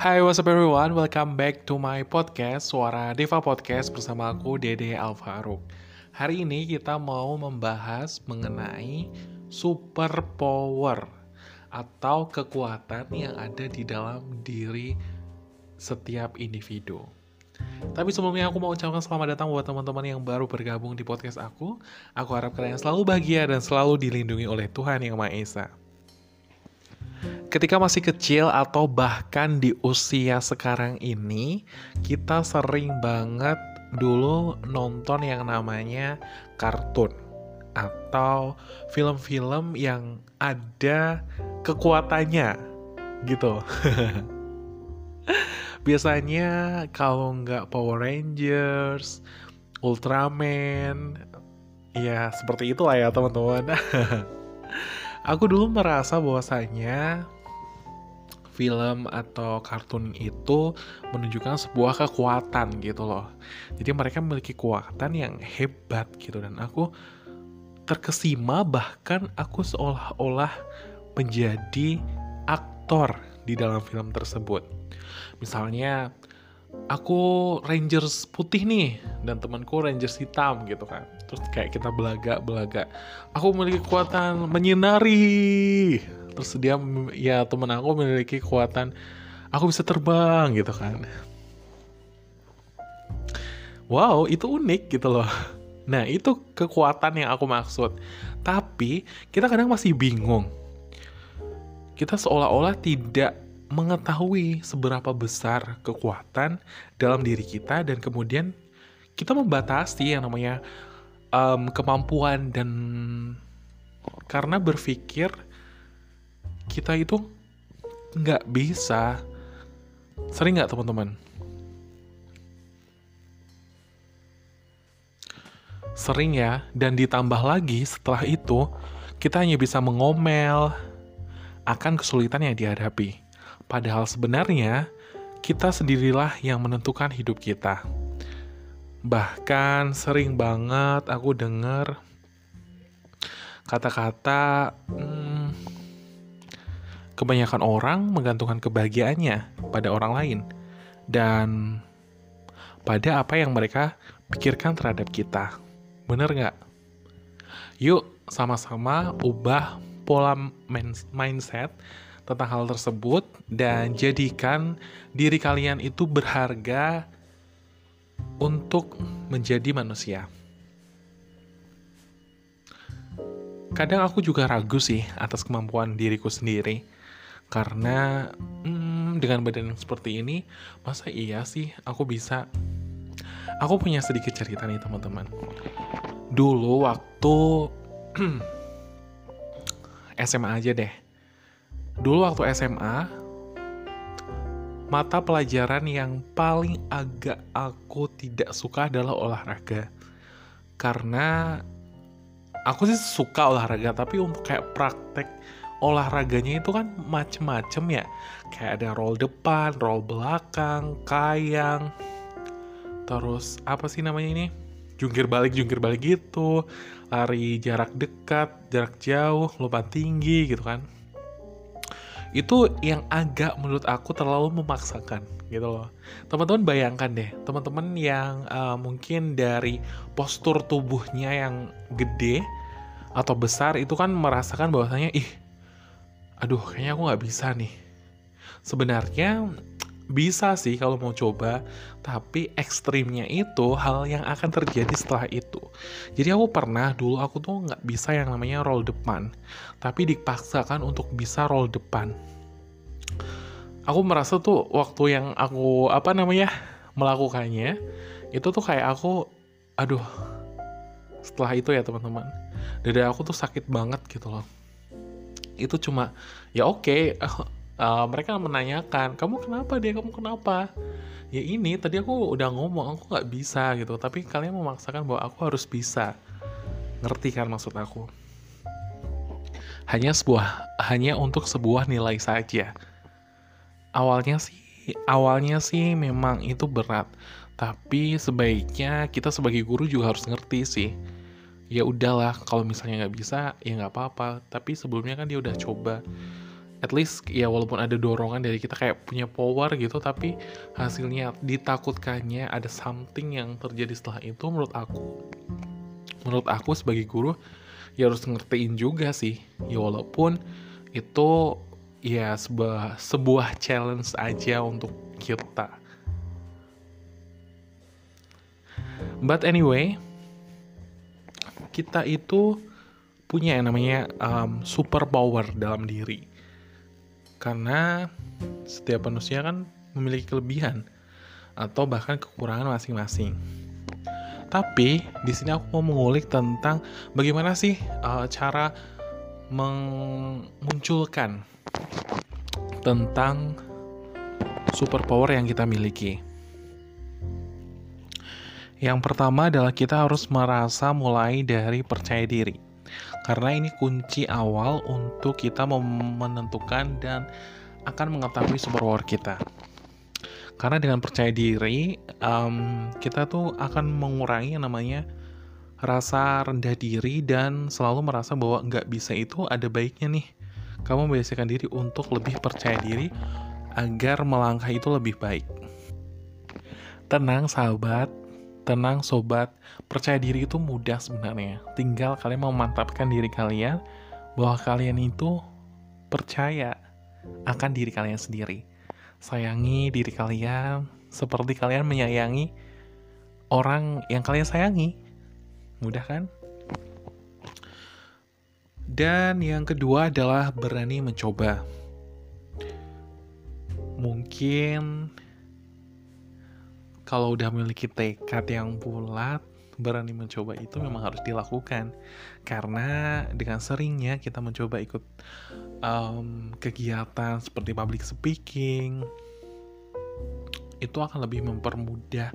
Hai, what's up everyone? Welcome back to my podcast, Suara Deva Podcast bersama aku, Dede Alfaruk. Hari ini kita mau membahas mengenai superpower atau kekuatan yang ada di dalam diri setiap individu. Tapi sebelumnya aku mau ucapkan selamat datang buat teman-teman yang baru bergabung di podcast aku. Aku harap kalian selalu bahagia dan selalu dilindungi oleh Tuhan Yang Maha Esa. Ketika masih kecil atau bahkan di usia sekarang ini, kita sering banget dulu nonton yang namanya kartun atau film-film yang ada kekuatannya gitu. Biasanya kalau nggak Power Rangers, Ultraman, ya seperti itulah ya teman-teman. Aku dulu merasa bahwasanya film atau kartun itu menunjukkan sebuah kekuatan gitu loh. Jadi mereka memiliki kekuatan yang hebat gitu dan aku terkesima bahkan aku seolah-olah menjadi aktor di dalam film tersebut. Misalnya aku Rangers putih nih dan temanku Rangers hitam gitu kan terus kayak kita belaga belaga aku memiliki kekuatan menyinari terus dia ya temen aku memiliki kekuatan aku bisa terbang gitu kan. Wow itu unik gitu loh. Nah itu kekuatan yang aku maksud. Tapi kita kadang masih bingung. Kita seolah-olah tidak mengetahui seberapa besar kekuatan dalam diri kita dan kemudian kita membatasi yang namanya um, kemampuan dan karena berpikir kita itu nggak bisa. Sering nggak teman-teman? Sering ya dan ditambah lagi setelah itu kita hanya bisa mengomel akan kesulitan yang dihadapi. Padahal sebenarnya kita sendirilah yang menentukan hidup kita. Bahkan sering banget aku dengar kata-kata hmm, kebanyakan orang menggantungkan kebahagiaannya pada orang lain dan pada apa yang mereka pikirkan terhadap kita. Bener nggak? Yuk sama-sama ubah pola mindset tentang hal tersebut dan jadikan diri kalian itu berharga untuk menjadi manusia. Kadang aku juga ragu sih atas kemampuan diriku sendiri, karena hmm, dengan badan yang seperti ini, masa iya sih aku bisa? Aku punya sedikit cerita nih teman-teman. Dulu waktu SMA aja deh. Dulu waktu SMA, mata pelajaran yang paling agak aku tidak suka adalah olahraga. Karena aku sih suka olahraga, tapi untuk kayak praktek olahraganya itu kan macem-macem ya. Kayak ada roll depan, roll belakang, kayang, terus apa sih namanya ini? Jungkir balik, jungkir balik gitu, lari jarak dekat, jarak jauh, lompat tinggi gitu kan itu yang agak menurut aku terlalu memaksakan gitu loh teman-teman bayangkan deh teman-teman yang uh, mungkin dari postur tubuhnya yang gede atau besar itu kan merasakan bahwasanya ih aduh kayaknya aku nggak bisa nih sebenarnya bisa sih kalau mau coba, tapi ekstrimnya itu hal yang akan terjadi setelah itu. Jadi aku pernah dulu aku tuh nggak bisa yang namanya roll depan, tapi dipaksakan untuk bisa roll depan. Aku merasa tuh waktu yang aku apa namanya melakukannya itu tuh kayak aku, aduh, setelah itu ya teman-teman, dada aku tuh sakit banget gitu loh. Itu cuma ya oke. Okay, uh, mereka menanyakan kamu kenapa dia? Kamu kenapa? Ya ini tadi aku udah ngomong aku nggak bisa gitu. Tapi kalian memaksakan bahwa aku harus bisa. Ngerti kan maksud aku? Hanya sebuah hanya untuk sebuah nilai saja. Awalnya sih awalnya sih memang itu berat. Tapi sebaiknya kita sebagai guru juga harus ngerti sih ya udahlah kalau misalnya nggak bisa ya nggak apa-apa. Tapi sebelumnya kan dia udah coba. At least ya walaupun ada dorongan dari kita kayak punya power gitu tapi hasilnya ditakutkannya ada something yang terjadi setelah itu menurut aku menurut aku sebagai guru ya harus ngertiin juga sih. Ya walaupun itu ya sebuah sebuah challenge aja untuk kita. But anyway kita itu punya yang namanya um, super power dalam diri karena setiap manusia kan memiliki kelebihan atau bahkan kekurangan masing-masing. Tapi di sini aku mau mengulik tentang bagaimana sih uh, cara memunculkan tentang superpower yang kita miliki. Yang pertama adalah kita harus merasa mulai dari percaya diri karena ini kunci awal untuk kita menentukan dan akan mengetahui superpower kita. Karena dengan percaya diri, um, kita tuh akan mengurangi yang namanya rasa rendah diri dan selalu merasa bahwa nggak bisa itu ada baiknya nih. Kamu membiasakan diri untuk lebih percaya diri agar melangkah itu lebih baik. Tenang sahabat, Tenang sobat, percaya diri itu mudah sebenarnya. Tinggal kalian memantapkan diri kalian bahwa kalian itu percaya akan diri kalian sendiri. Sayangi diri kalian seperti kalian menyayangi orang yang kalian sayangi. Mudah kan? Dan yang kedua adalah berani mencoba. Mungkin kalau udah memiliki tekad yang bulat, berani mencoba itu memang harus dilakukan. Karena dengan seringnya kita mencoba ikut um, kegiatan seperti public speaking, itu akan lebih mempermudah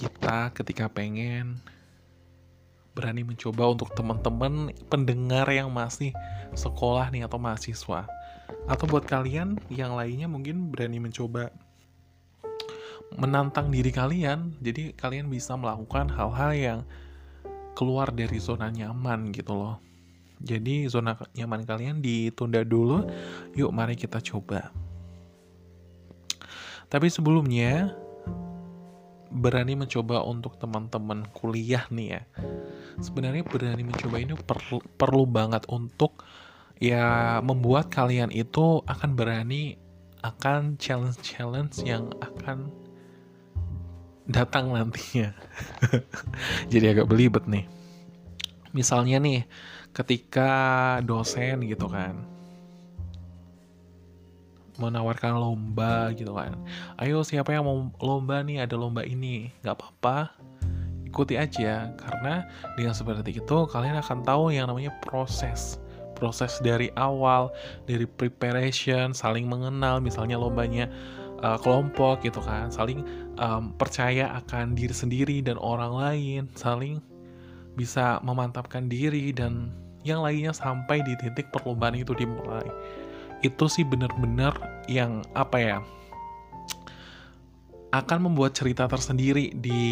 kita ketika pengen berani mencoba untuk teman-teman pendengar yang masih sekolah nih atau mahasiswa. Atau buat kalian yang lainnya mungkin berani mencoba menantang diri kalian. Jadi kalian bisa melakukan hal-hal yang keluar dari zona nyaman gitu loh. Jadi zona nyaman kalian ditunda dulu. Yuk mari kita coba. Tapi sebelumnya berani mencoba untuk teman-teman kuliah nih ya. Sebenarnya berani mencoba ini perlu, perlu banget untuk ya membuat kalian itu akan berani akan challenge-challenge yang akan datang nantinya. Jadi agak belibet nih. Misalnya nih, ketika dosen gitu kan menawarkan lomba gitu kan. Ayo siapa yang mau lomba nih, ada lomba ini. Gak apa-apa, ikuti aja. Karena dengan seperti itu, kalian akan tahu yang namanya proses. Proses dari awal, dari preparation, saling mengenal, misalnya lombanya uh, kelompok gitu kan. Saling um, percaya akan diri sendiri dan orang lain. Saling bisa memantapkan diri dan yang lainnya sampai di titik perlombaan itu dimulai. Itu sih bener-bener yang apa ya akan membuat cerita tersendiri di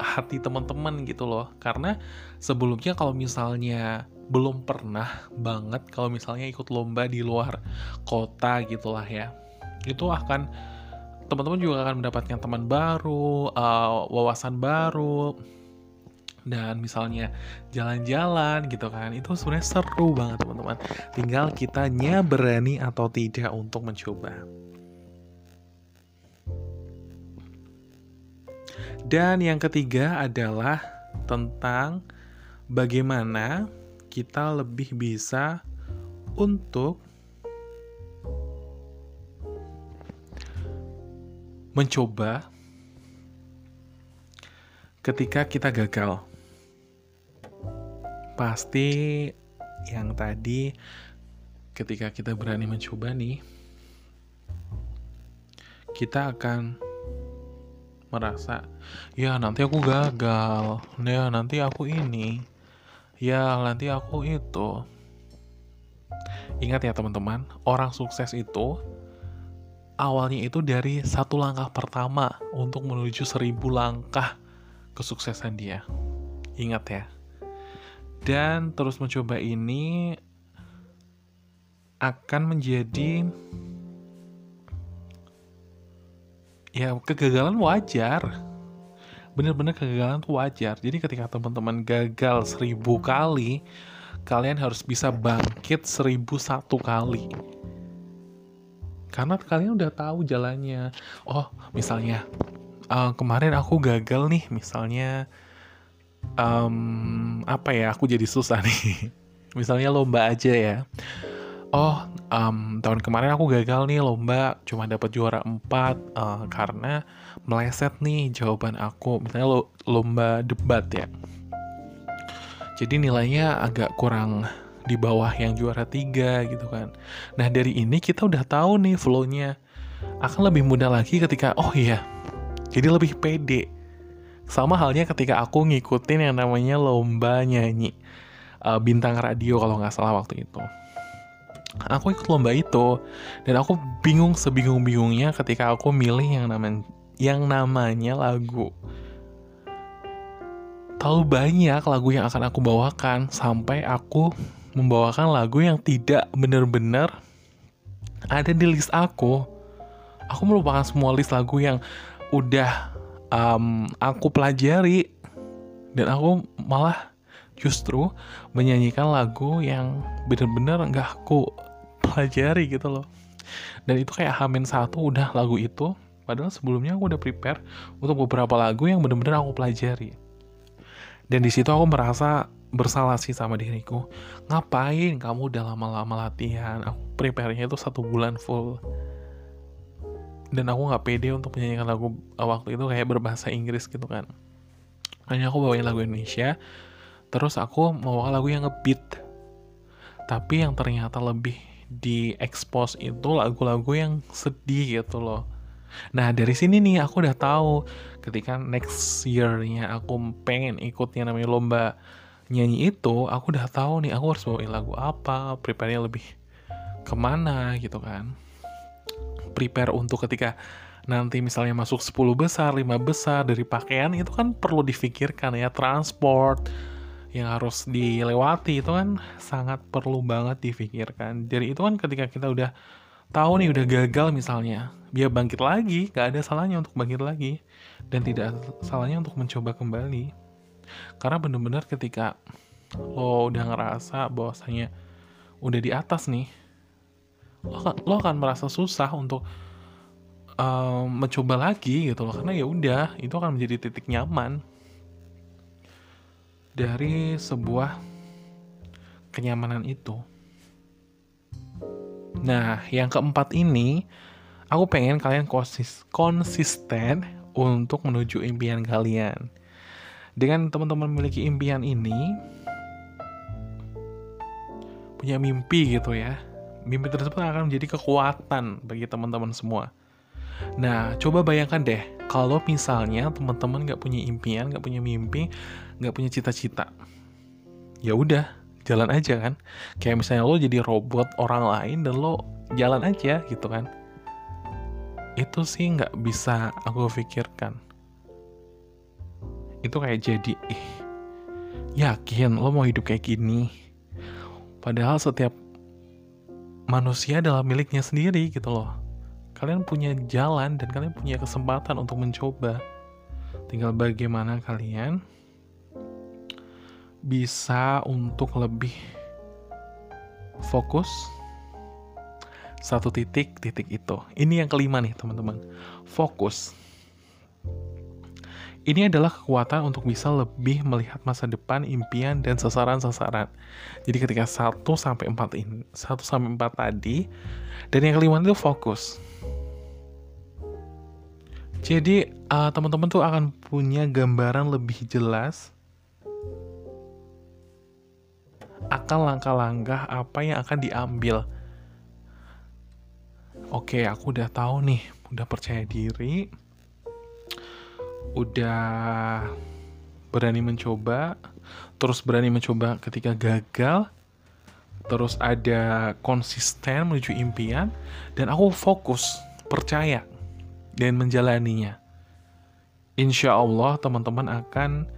hati teman-teman gitu loh. Karena sebelumnya kalau misalnya belum pernah banget kalau misalnya ikut lomba di luar kota gitulah ya itu akan teman-teman juga akan mendapatkan teman baru, uh, wawasan baru, dan misalnya jalan-jalan gitu kan. Itu sebenarnya seru banget teman-teman. Tinggal kitanya berani atau tidak untuk mencoba. Dan yang ketiga adalah tentang bagaimana kita lebih bisa untuk mencoba ketika kita gagal. Pasti yang tadi ketika kita berani mencoba nih, kita akan merasa, ya nanti aku gagal, ya nanti aku ini, ya nanti aku itu. Ingat ya teman-teman, orang sukses itu awalnya itu dari satu langkah pertama untuk menuju seribu langkah kesuksesan dia. Ingat ya. Dan terus mencoba ini akan menjadi ya kegagalan wajar bener-bener kegagalan tuh wajar jadi ketika teman-teman gagal seribu kali kalian harus bisa bangkit seribu satu kali karena kalian udah tahu jalannya. Oh misalnya uh, kemarin aku gagal nih misalnya um, apa ya aku jadi susah nih. Misalnya lomba aja ya. Oh um, tahun kemarin aku gagal nih lomba cuma dapat juara 4 uh, eh, karena meleset nih jawaban aku. Misalnya lo, lomba debat ya. Jadi nilainya agak kurang di bawah yang juara tiga gitu kan. Nah dari ini kita udah tahu nih flownya. Akan lebih mudah lagi ketika oh iya jadi lebih pede. Sama halnya ketika aku ngikutin yang namanya lomba nyanyi uh, bintang radio kalau nggak salah waktu itu. Aku ikut lomba itu dan aku bingung sebingung-bingungnya ketika aku milih yang namanya yang namanya lagu. Tahu banyak lagu yang akan aku bawakan sampai aku membawakan lagu yang tidak benar-benar ada di list aku. Aku melupakan semua list lagu yang udah um, aku pelajari. Dan aku malah justru menyanyikan lagu yang bener-bener nggak aku pelajari gitu loh. Dan itu kayak hamin satu udah lagu itu. Padahal sebelumnya aku udah prepare untuk beberapa lagu yang bener-bener aku pelajari. Dan di situ aku merasa bersalah sih sama diriku. Ngapain kamu udah lama-lama latihan? Aku prepare-nya itu satu bulan full. Dan aku nggak pede untuk menyanyikan lagu waktu itu kayak berbahasa Inggris gitu kan. Hanya aku bawain lagu Indonesia terus aku mau lagu yang ngebeat. Tapi yang ternyata lebih di expose itu lagu-lagu yang sedih gitu loh. Nah dari sini nih aku udah tahu ketika next year-nya aku pengen ikut yang namanya lomba nyanyi itu aku udah tahu nih aku harus bawain lagu apa prepare-nya lebih ke mana gitu kan prepare untuk ketika nanti misalnya masuk 10 besar, 5 besar dari pakaian itu kan perlu difikirkan ya transport, yang harus dilewati itu kan sangat perlu banget difikirkan. Jadi itu kan ketika kita udah tahu nih udah gagal misalnya, dia bangkit lagi, gak ada salahnya untuk bangkit lagi dan tidak salahnya untuk mencoba kembali. Karena bener-bener ketika lo udah ngerasa bahwasanya udah di atas nih, lo, akan, lo akan merasa susah untuk um, mencoba lagi gitu loh karena ya udah itu akan menjadi titik nyaman dari sebuah kenyamanan itu. Nah, yang keempat ini, aku pengen kalian konsis konsisten untuk menuju impian kalian. Dengan teman-teman memiliki impian ini, punya mimpi gitu ya. Mimpi tersebut akan menjadi kekuatan bagi teman-teman semua. Nah, coba bayangkan deh, kalau misalnya teman-teman nggak punya impian, nggak punya mimpi, nggak punya cita-cita, ya udah, jalan aja kan. Kayak misalnya lo jadi robot orang lain dan lo jalan aja gitu kan. Itu sih nggak bisa aku pikirkan. Itu kayak jadi, ih, yakin lo mau hidup kayak gini. Padahal setiap manusia adalah miliknya sendiri gitu loh kalian punya jalan dan kalian punya kesempatan untuk mencoba. Tinggal bagaimana kalian bisa untuk lebih fokus satu titik titik itu. Ini yang kelima nih teman-teman. Fokus. Ini adalah kekuatan untuk bisa lebih melihat masa depan, impian dan sasaran-sasaran. Jadi ketika 1 sampai 4 ini, 1 sampai 4 tadi dan yang kelima itu fokus. Jadi uh, teman-teman tuh akan punya gambaran lebih jelas akan langkah-langkah apa yang akan diambil. Oke, aku udah tahu nih, udah percaya diri, udah berani mencoba, terus berani mencoba ketika gagal, terus ada konsisten menuju impian, dan aku fokus, percaya dan menjalaninya. Insya Allah teman-teman akan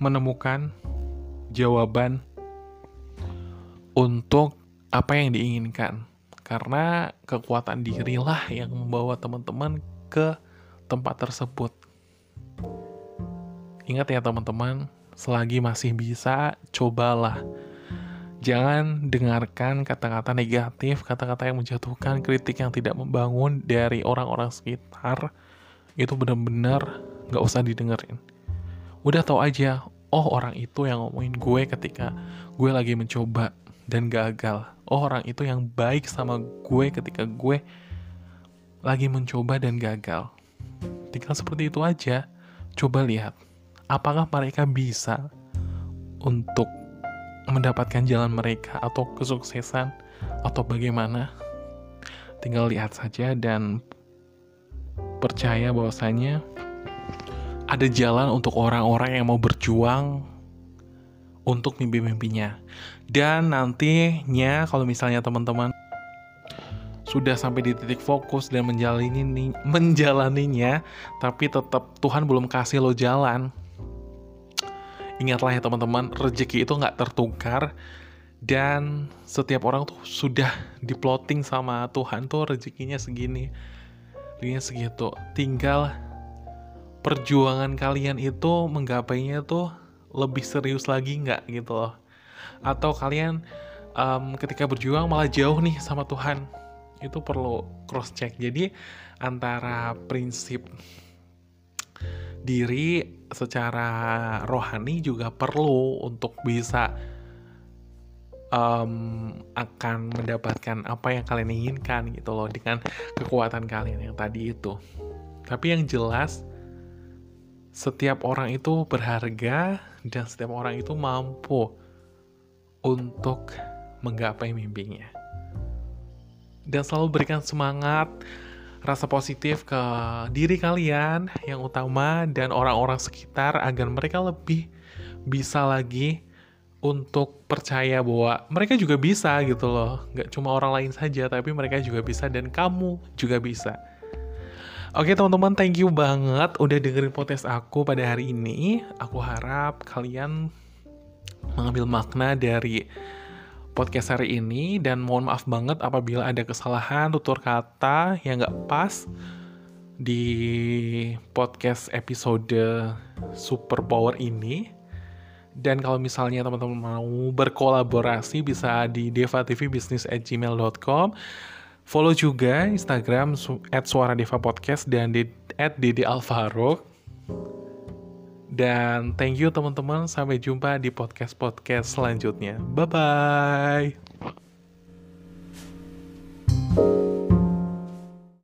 menemukan jawaban untuk apa yang diinginkan. Karena kekuatan dirilah yang membawa teman-teman ke tempat tersebut. Ingat ya teman-teman, selagi masih bisa, cobalah. Jangan dengarkan kata-kata negatif, kata-kata yang menjatuhkan, kritik yang tidak membangun dari orang-orang sekitar. Itu benar-benar gak usah didengerin. Udah tau aja, oh orang itu yang ngomongin gue ketika gue lagi mencoba dan gagal. Oh orang itu yang baik sama gue ketika gue lagi mencoba dan gagal. Tinggal seperti itu aja. Coba lihat, apakah mereka bisa untuk mendapatkan jalan mereka atau kesuksesan atau bagaimana. Tinggal lihat saja dan percaya bahwasanya ada jalan untuk orang-orang yang mau berjuang untuk mimpi-mimpinya. Dan nantinya kalau misalnya teman-teman sudah sampai di titik fokus dan menjalani menjalaninya, tapi tetap Tuhan belum kasih lo jalan. Ingatlah ya teman-teman, rezeki itu nggak tertukar. Dan setiap orang tuh sudah diploting sama Tuhan tuh rezekinya segini, rezekinya segitu. Tinggal perjuangan kalian itu menggapainya tuh lebih serius lagi nggak gitu loh. Atau kalian um, ketika berjuang malah jauh nih sama Tuhan. Itu perlu cross check jadi antara prinsip diri secara rohani juga perlu untuk bisa um, akan mendapatkan apa yang kalian inginkan gitu loh dengan kekuatan kalian yang tadi itu tapi yang jelas setiap orang itu berharga dan setiap orang itu mampu untuk menggapai mimpinya. Dan selalu berikan semangat, rasa positif ke diri kalian yang utama dan orang-orang sekitar agar mereka lebih bisa lagi untuk percaya bahwa mereka juga bisa gitu loh. Gak cuma orang lain saja, tapi mereka juga bisa dan kamu juga bisa. Oke teman-teman, thank you banget udah dengerin podcast aku pada hari ini. Aku harap kalian mengambil makna dari podcast hari ini dan mohon maaf banget apabila ada kesalahan tutur kata yang gak pas di podcast episode Super Power ini. Dan kalau misalnya teman-teman mau berkolaborasi bisa di devatvbusiness@gmail.com Follow juga Instagram at Suara Deva Podcast dan di at Dede Alvaro. Dan thank you teman-teman. Sampai jumpa di podcast-podcast selanjutnya. Bye-bye.